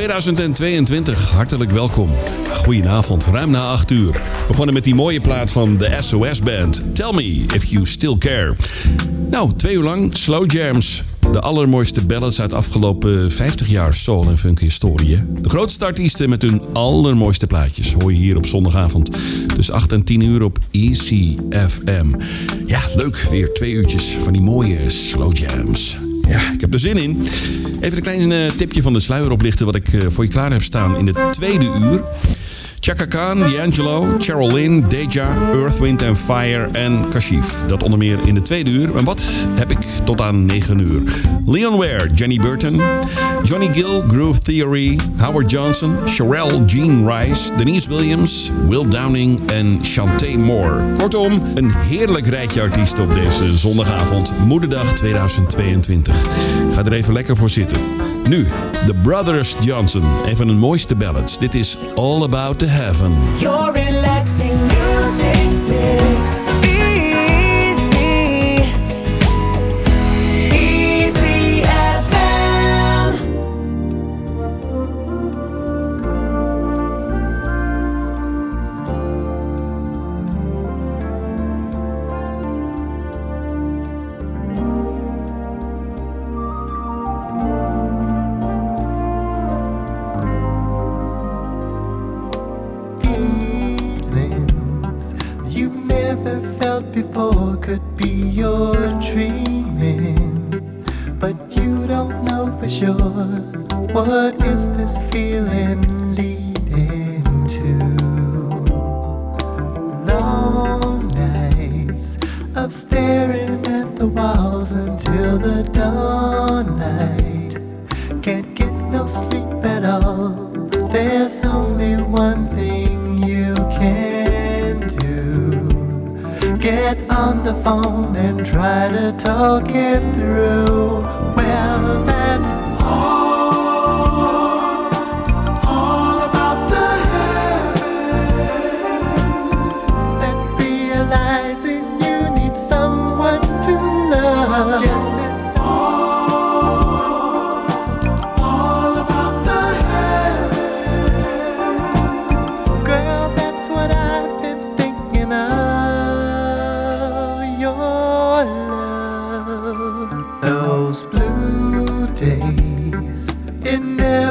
2022, hartelijk welkom. Goedenavond, ruim na 8 uur. We begonnen met die mooie plaat van de SOS Band. Tell me if you still care. Nou, twee uur lang slow jams. De allermooiste ballads uit de afgelopen 50 jaar soul en funk historie. De grootste artiesten met hun allermooiste plaatjes hoor je hier op zondagavond. Tussen 8 en 10 uur op ECFM. Ja, leuk. Weer twee uurtjes van die mooie slow jams. Ja, ik heb er zin in. Even een klein eh, tipje van de sluier oplichten wat ik eh, voor je klaar heb staan in het tweede uur. Chaka Khan, D'Angelo, Cheryl Lynn, Deja, Earth, Wind Fire en Kashif. Dat onder meer in de tweede uur. En wat heb ik tot aan 9 uur? Leon Ware, Jenny Burton, Johnny Gill, Groove Theory, Howard Johnson, Sherelle Jean Rice, Denise Williams, Will Downing en Shantae Moore. Kortom, een heerlijk rijtje artiesten op deze zondagavond, Moederdag 2022. Ga er even lekker voor zitten. Nu, The Brothers Johnson. Een van hun mooiste ballads. Dit is All About the Heaven. Your relaxing music.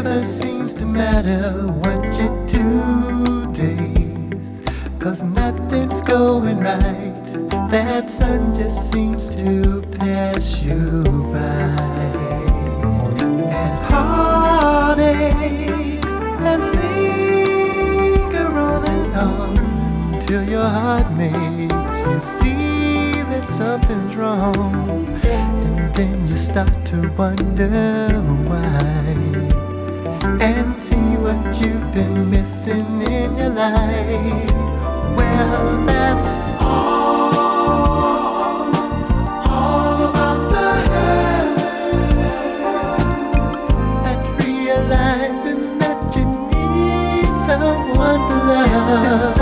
Never seems to matter what you do days. Cause nothing's going right. That sun just seems to pass you by. And heartaches that linger on and on till your heart makes you see that something's wrong. And then you start to wonder why. And see what you've been missing in your life. Well, that's all. All about the that realizing that you need someone to love.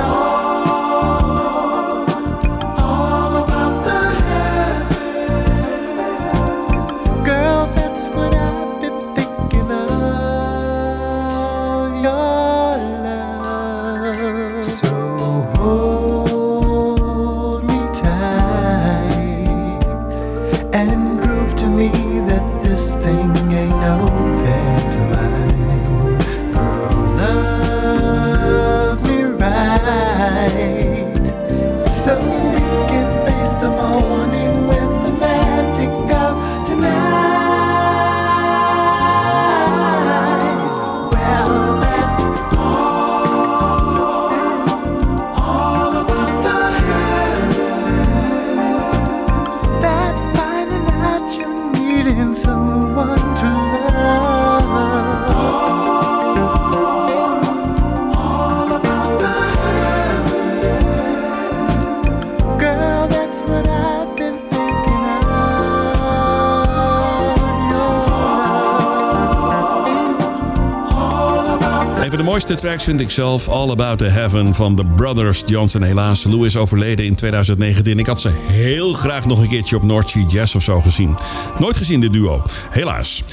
Mooiste tracks vind ik zelf All About the Heaven van The Brothers Johnson. Helaas, Lou is overleden in 2019. Ik had ze heel graag nog een keertje op North Sea Jazz of zo gezien. Nooit gezien, dit duo. Helaas.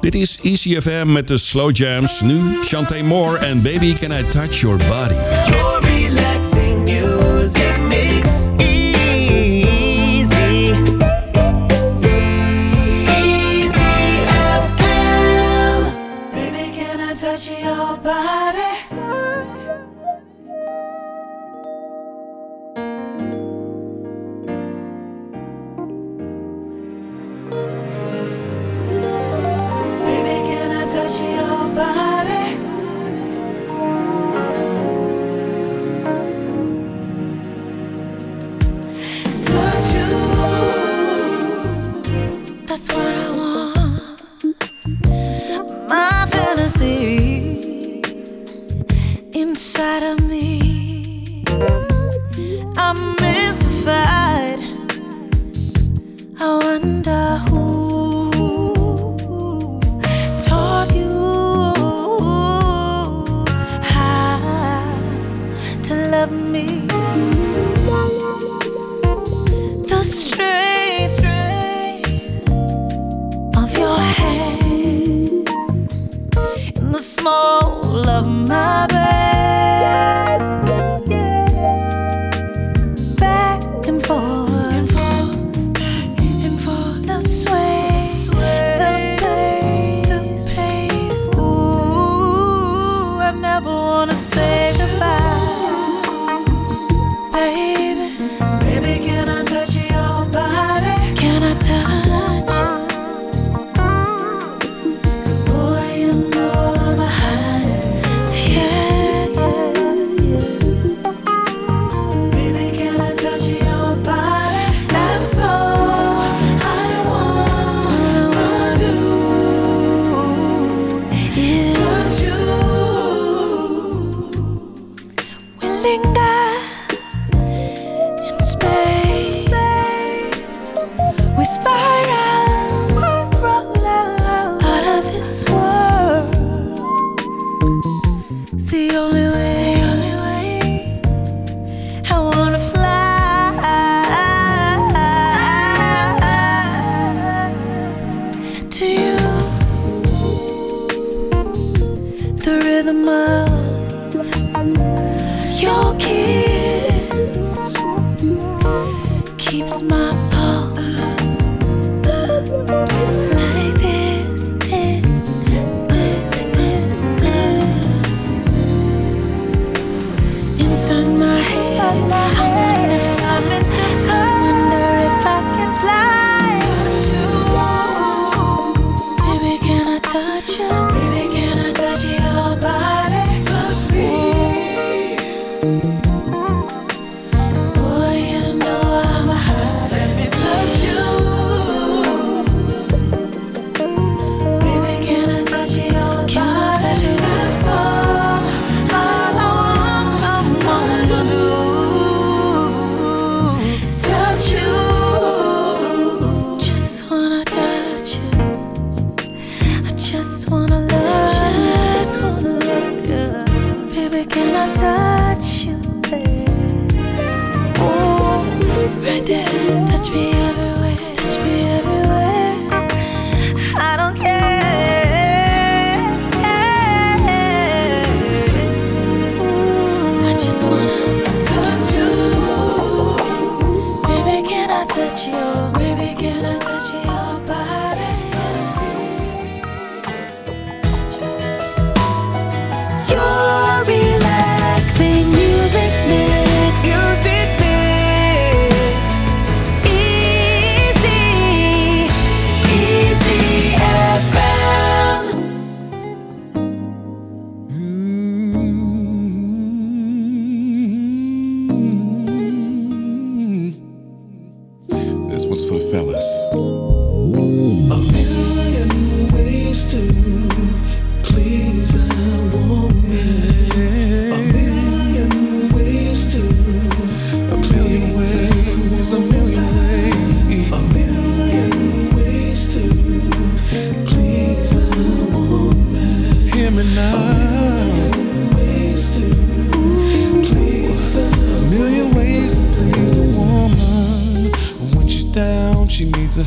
Dit is ECFM met de Slow Jams. Nu Shantae Moore en Baby Can I Touch Your Body. Hands in the small of my bed.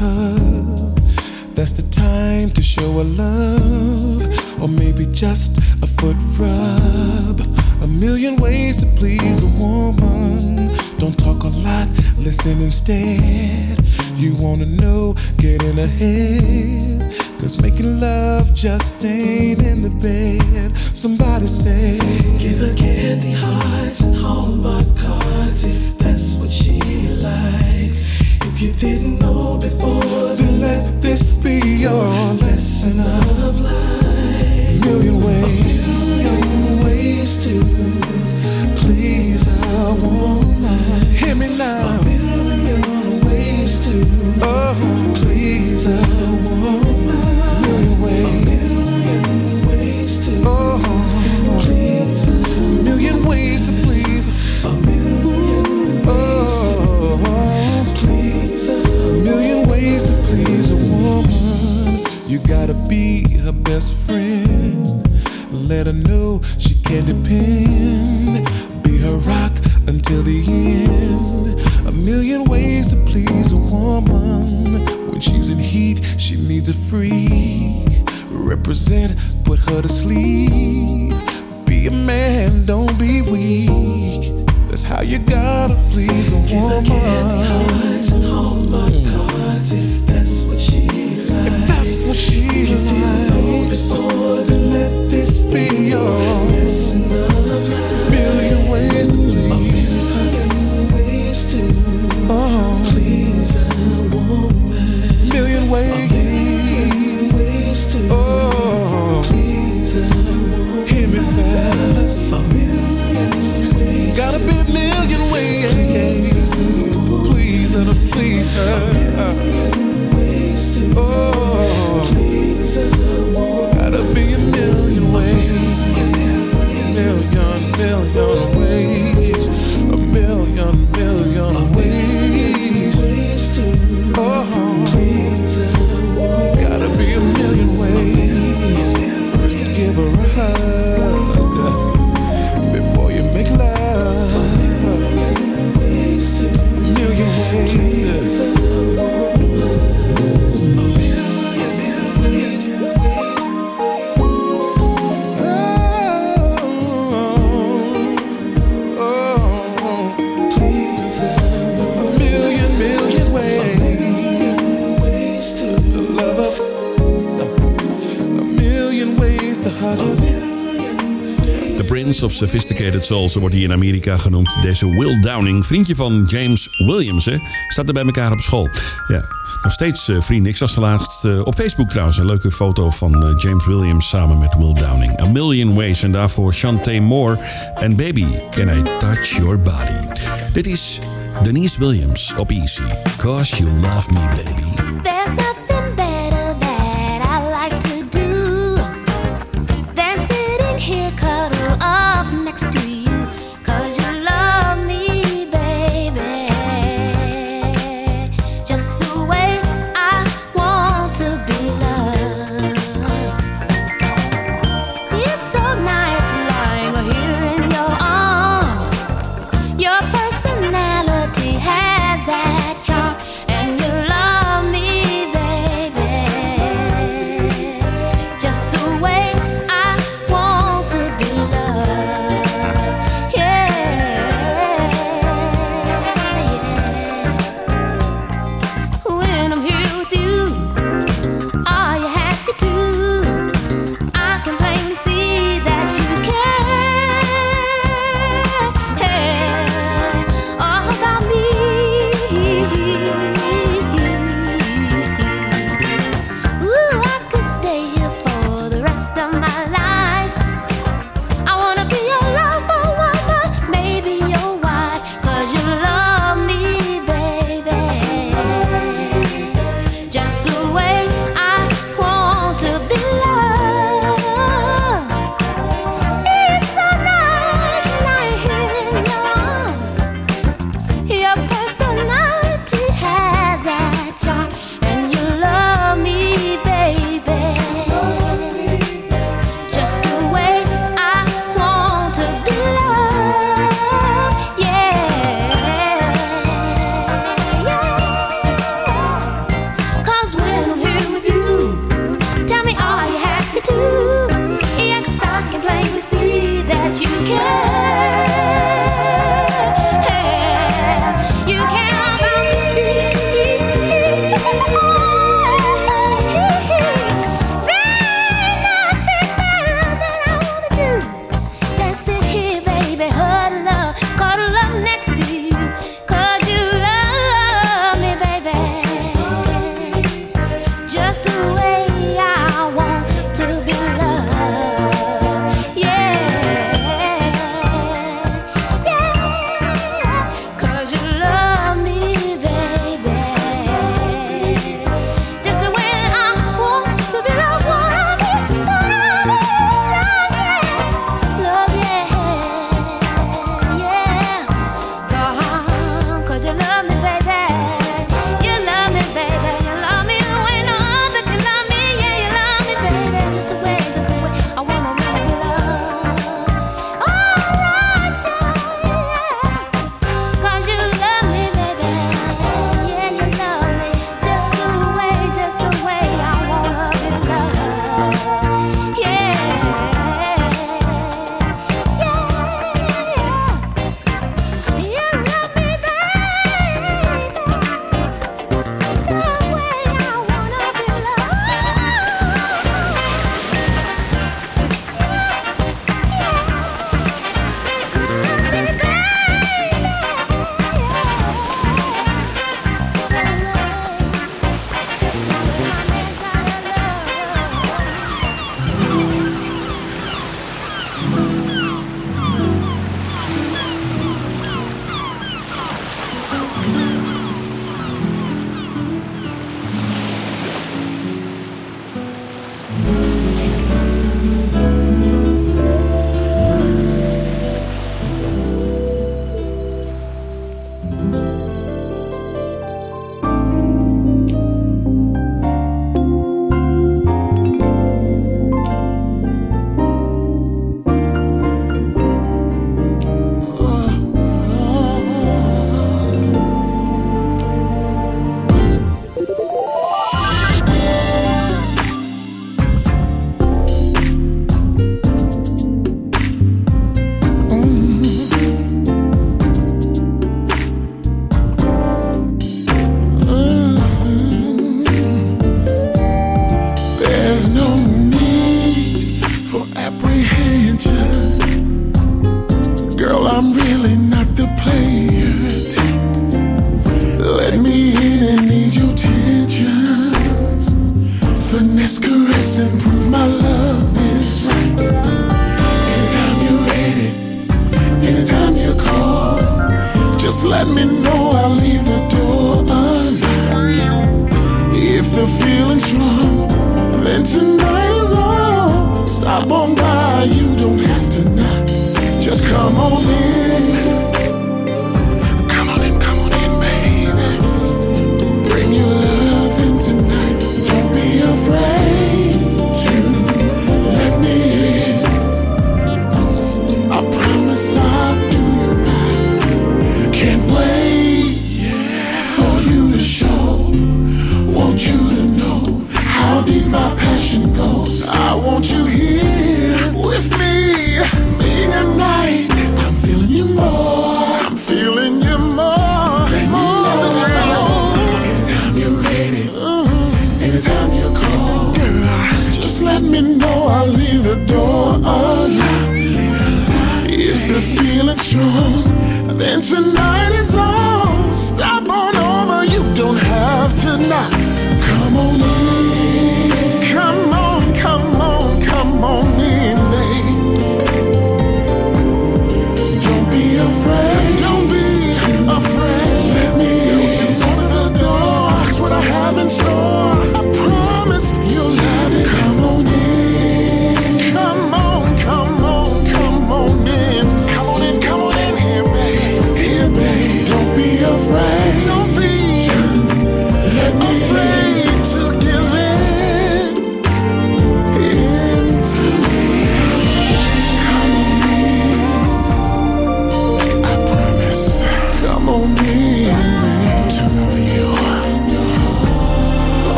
That's the time to show a love, or maybe just a foot rub. A million ways to please a woman. Don't talk a lot, listen instead. You wanna know, get in ahead. Cause making love just ain't in the bed. Somebody say, Give her candy hearts and Hallmark cards if that's what she likes. You didn't know before, Of Sophisticated Soul, zo wordt hij in Amerika genoemd. Deze Will Downing, vriendje van James Williams, hè, staat er bij elkaar op school. Ja, nog steeds eh, vrienden. Ik zag ze laatst eh, op Facebook trouwens een leuke foto van eh, James Williams samen met Will Downing. A Million Ways en daarvoor Shantae Moore en Baby, Can I Touch Your Body? Dit is Denise Williams op Easy. Cause You Love Me Baby.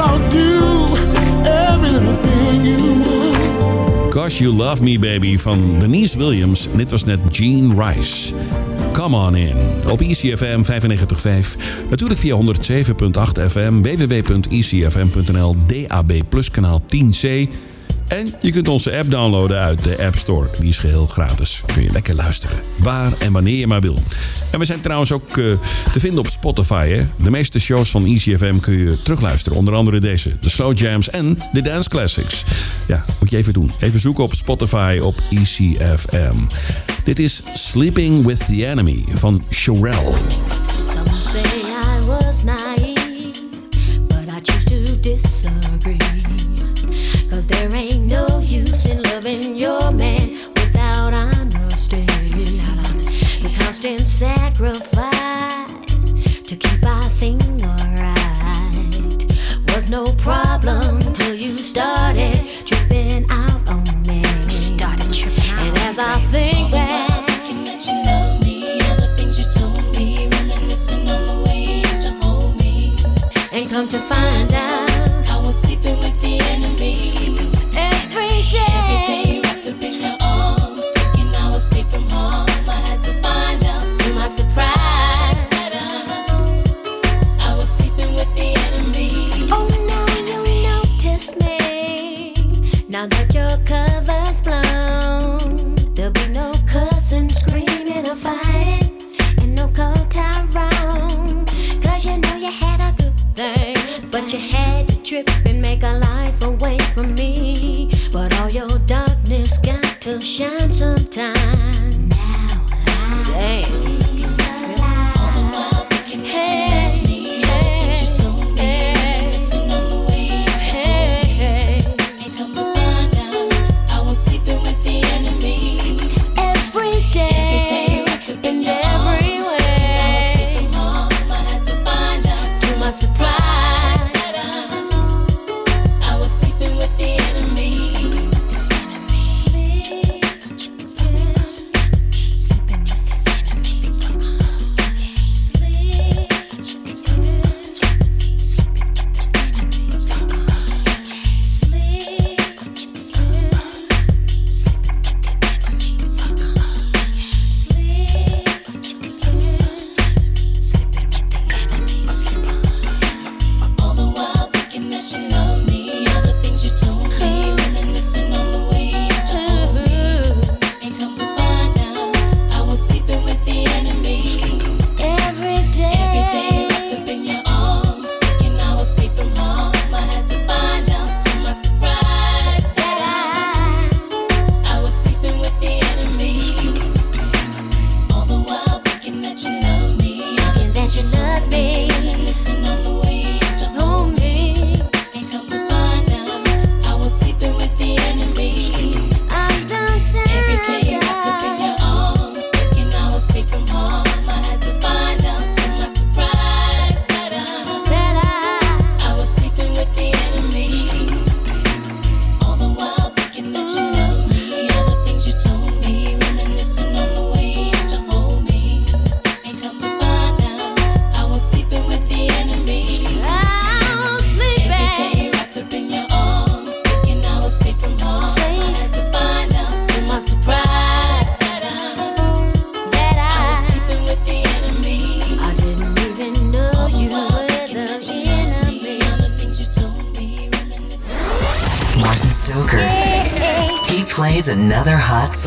I'll do you. Cause You Love Me Baby van Denise Williams. Dit was net Gene Rice. Come On In. Op ICFM 95.5. Natuurlijk via 107.8 FM, www.icfm.nl, DAB plus kanaal 10C en je kunt onze app downloaden uit de App Store. Die is geheel gratis. Kun je lekker luisteren. Waar en wanneer je maar wil. En we zijn trouwens ook eh, te vinden op Spotify. De meeste shows van ECFM kun je terugluisteren. Onder andere deze. De Slow Jams en de Dance Classics. Ja, moet je even doen. Even zoeken op Spotify op ECFM. Dit is Sleeping with the Enemy van Sherelle. Some say I was but I choose to disagree. Cause there ain't no use in loving your man without honesty. Without honesty. The constant sacrifice to keep our thing alright was no problem till you started tripping out on me. Started tripping out and as I think back. come to find out sleeping.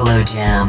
Slow Jam.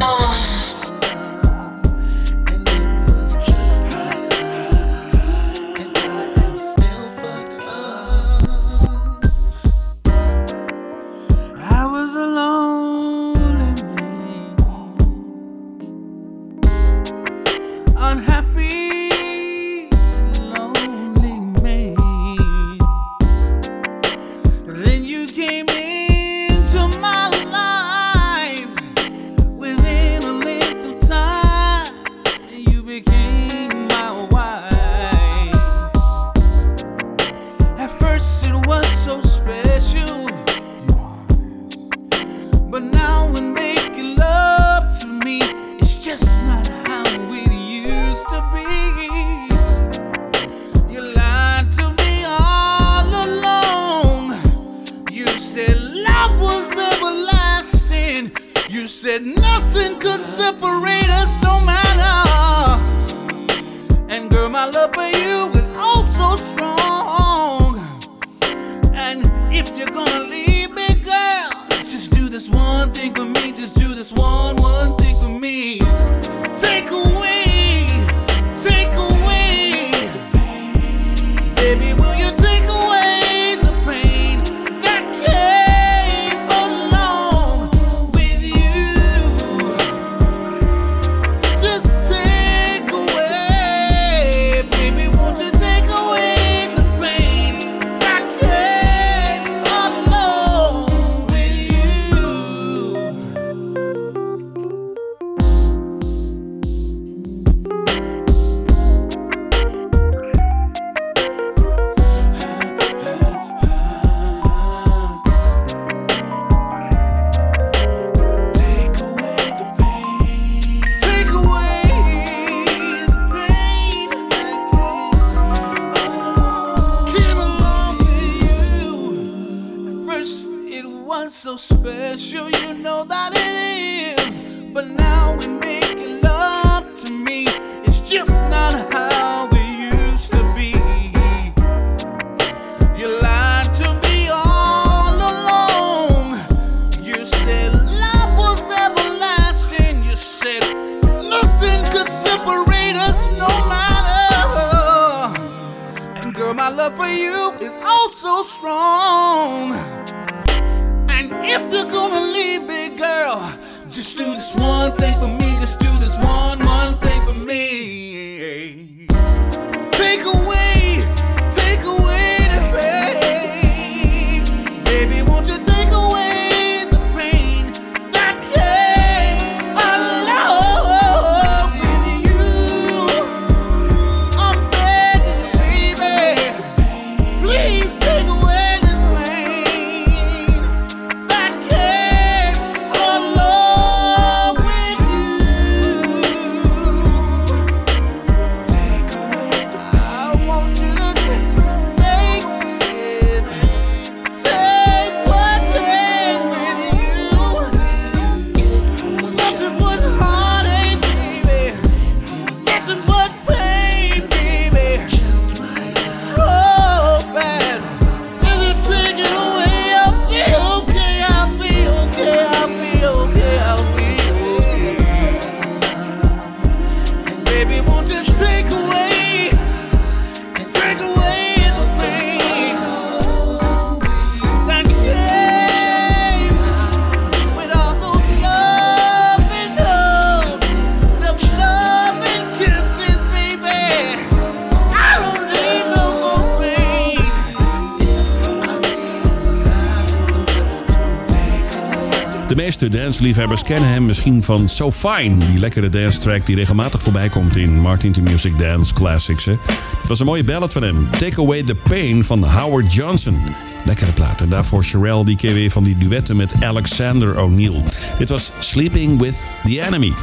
meeste dansliefhebbers kennen hem misschien van So Fine, die lekkere dance track die regelmatig voorbij komt in Martin to Music Dance Classics. Hè. Het was een mooie ballad van hem, Take Away the Pain van Howard Johnson. Lekkere plaat. En daarvoor Sherelle die keer weer van die duetten met Alexander O'Neill. Dit was Sleeping with the Enemy.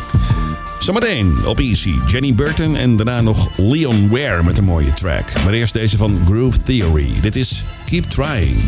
Zometeen op Easy, Jenny Burton en daarna nog Leon Ware met een mooie track. Maar eerst deze van Groove Theory. Dit is Keep Trying.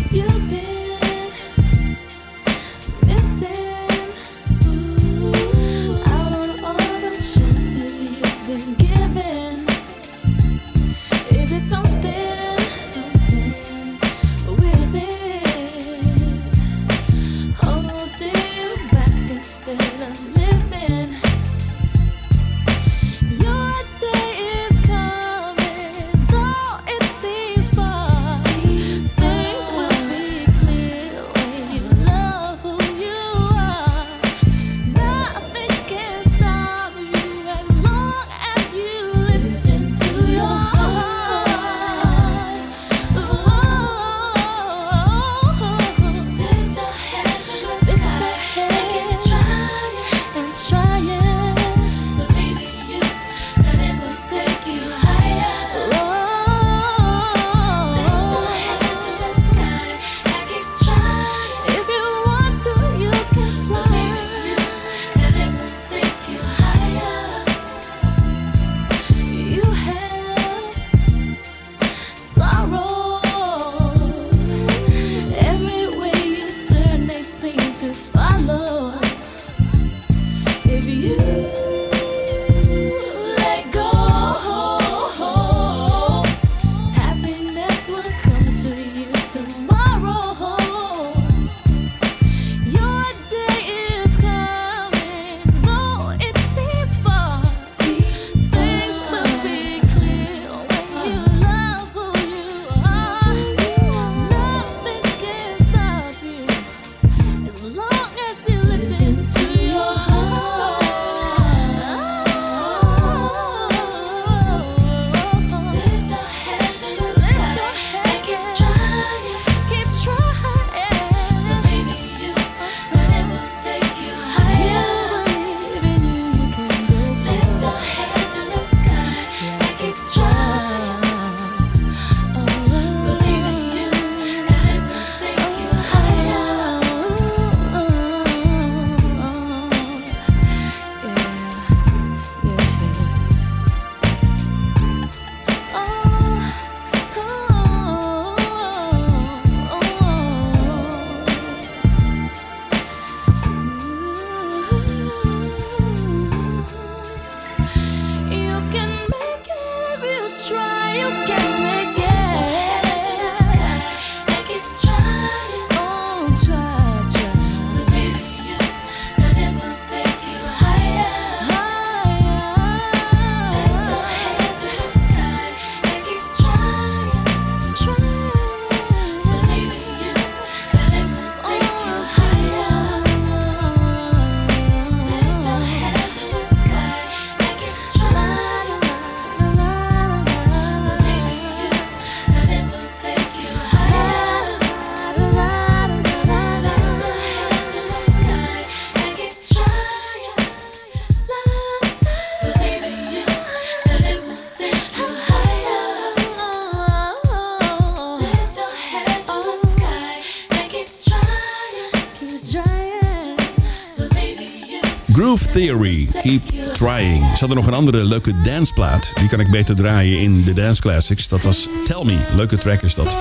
Theory, Keep Trying. Ze hadden nog een andere leuke danceplaat. Die kan ik beter draaien in de Dance Classics. Dat was Tell Me. Leuke track is dat.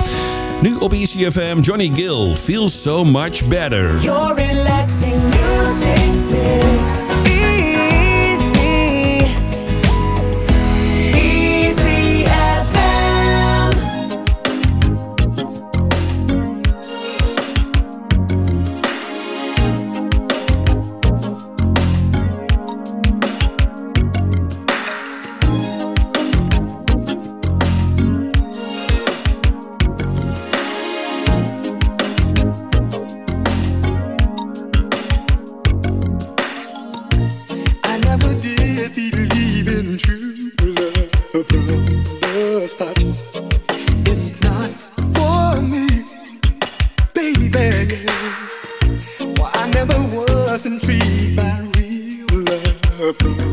Nu op ECFM Johnny Gill. feels so much better. Your relaxing music mix. purple.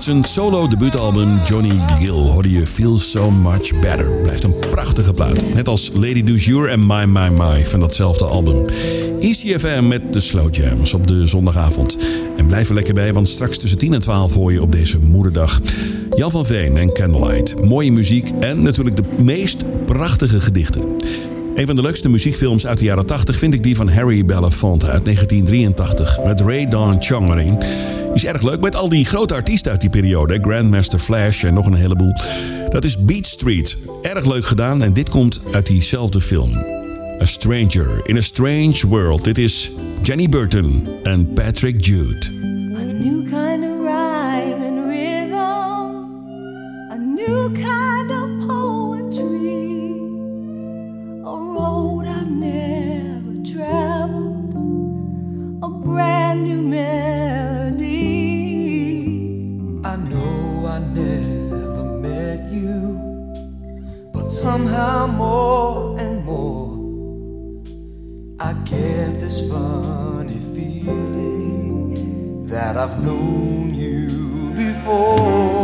Zijn solo debuutalbum Johnny Gill hoorde je Feel So Much Better. Blijft een prachtige plaat. Net als Lady Dujour en My My My van datzelfde album. ECFM met de Slow Jams op de zondagavond. En blijf er lekker bij, want straks tussen 10 en 12 hoor je op deze moederdag... Jan van Veen en Candlelight. Mooie muziek en natuurlijk de meest prachtige gedichten. Een van de leukste muziekfilms uit de jaren 80 vind ik die van Harry Belafonte uit 1983 met Ray Dawn Chong erin is erg leuk met al die grote artiesten uit die periode. Grandmaster Flash en nog een heleboel. Dat is Beat Street. Erg leuk gedaan en dit komt uit diezelfde film. A Stranger in a Strange World. Dit is Jenny Burton en Patrick Jude. somehow more and more I get this funny feeling that I've known you before.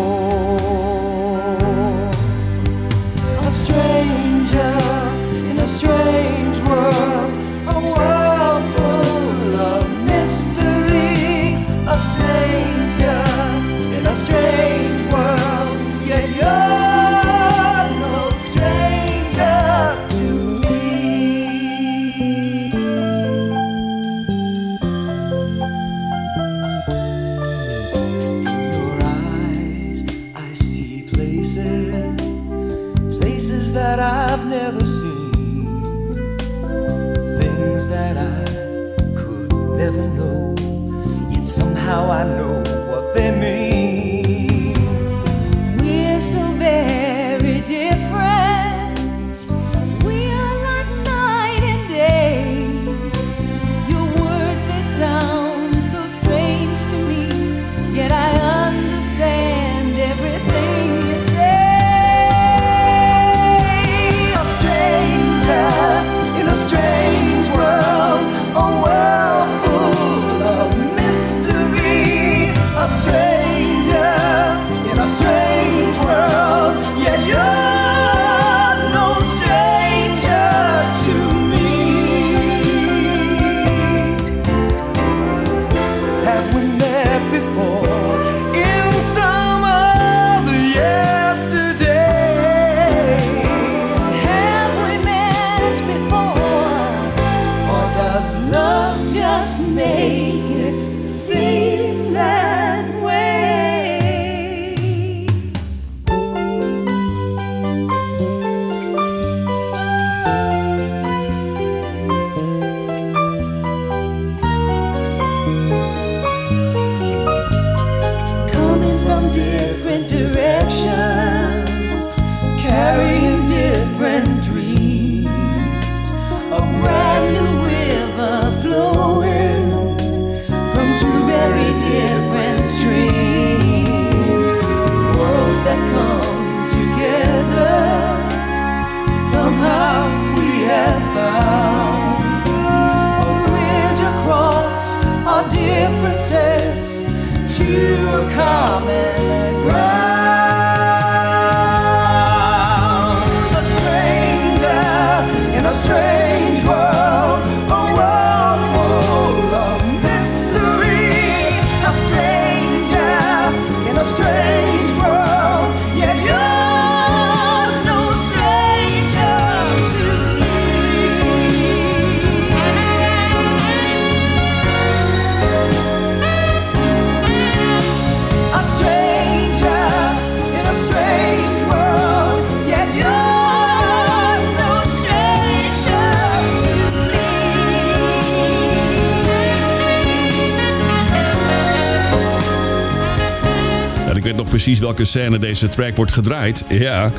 precies welke scène deze track wordt gedraaid. Ja.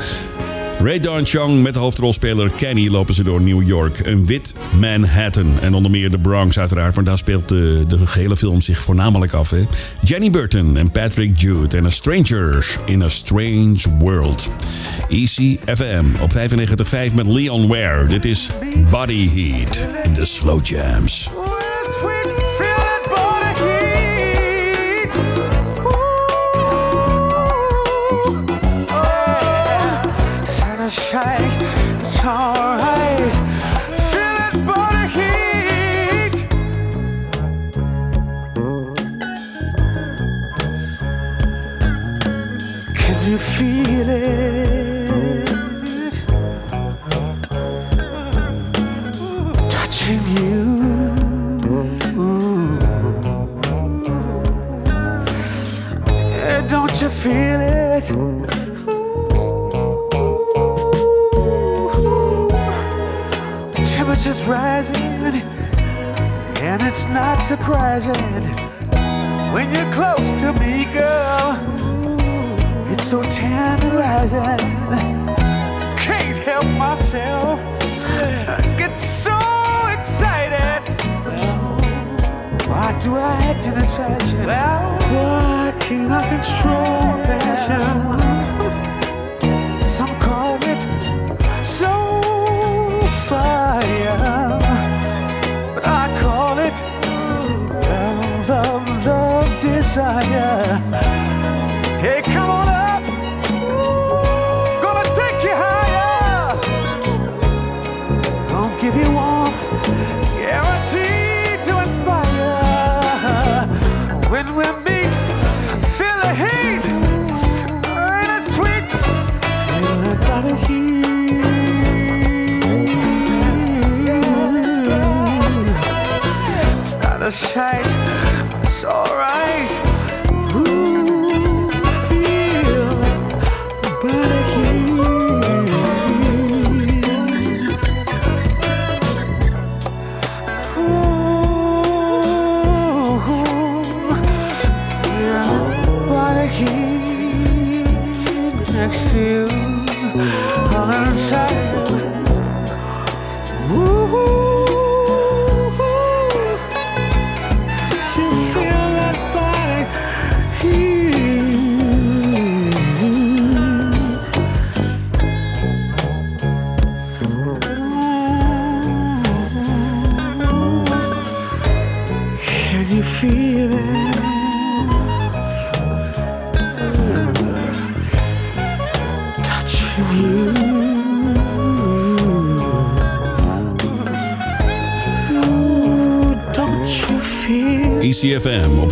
Ray Don Chong met de hoofdrolspeler Kenny lopen ze door New York. Een wit Manhattan. En onder meer de Bronx uiteraard, want daar speelt de, de gehele film zich voornamelijk af. Jenny Burton en Patrick Jude en A Stranger in a Strange World. Easy FM op 95.5 met Leon Ware. Dit is Body Heat in de Slow Jams.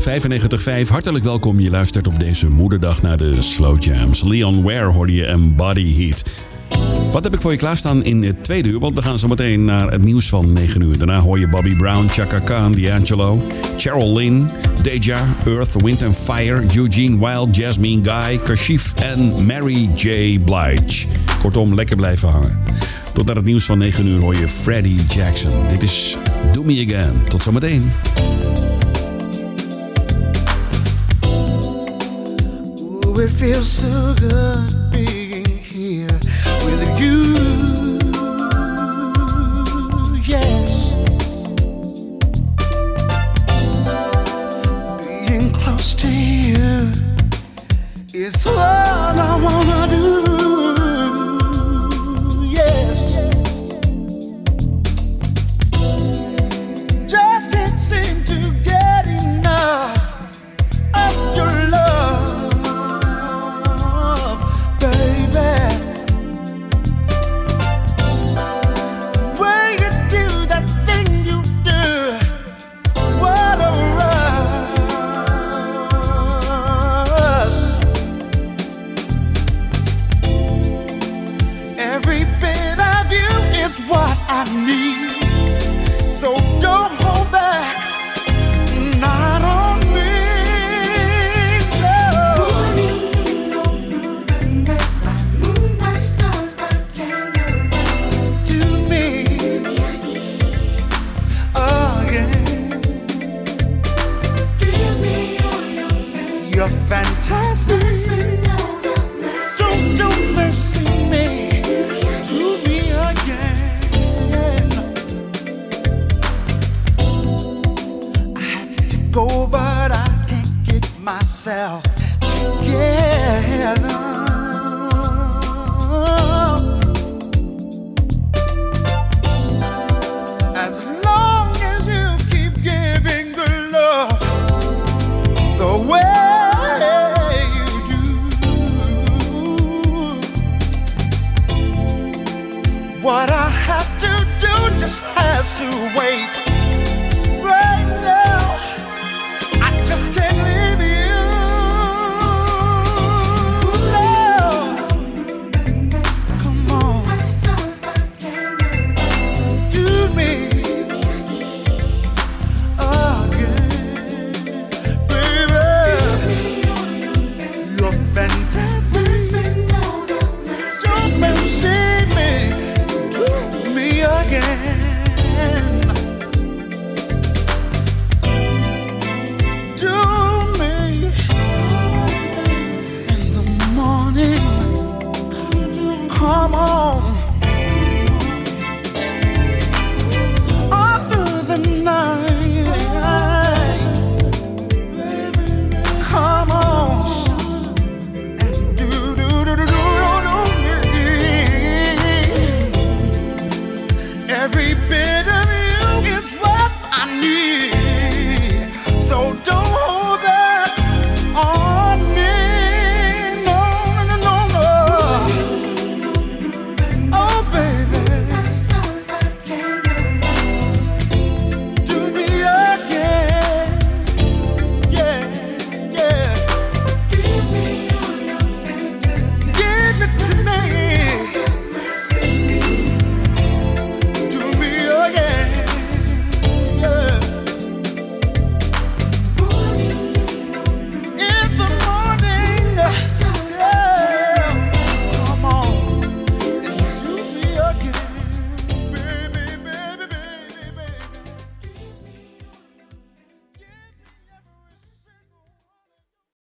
95.5. Hartelijk welkom. Je luistert op deze moederdag naar de Slow Jams. Leon Ware hoorde je en Body Heat. Wat heb ik voor je klaarstaan in het tweede uur? Want we gaan zo meteen naar het nieuws van 9 uur. Daarna hoor je Bobby Brown, Chaka Khan, D'Angelo, Cheryl Lynn, Deja, Earth, Wind and Fire, Eugene Wild, Jasmine Guy, Kashif en Mary J. Blige. Kortom, lekker blijven hangen. Tot naar het nieuws van 9 uur hoor je Freddie Jackson. Dit is Do Me Again. Tot zometeen. meteen. feels so good being here with you. Yes, being close to you is what.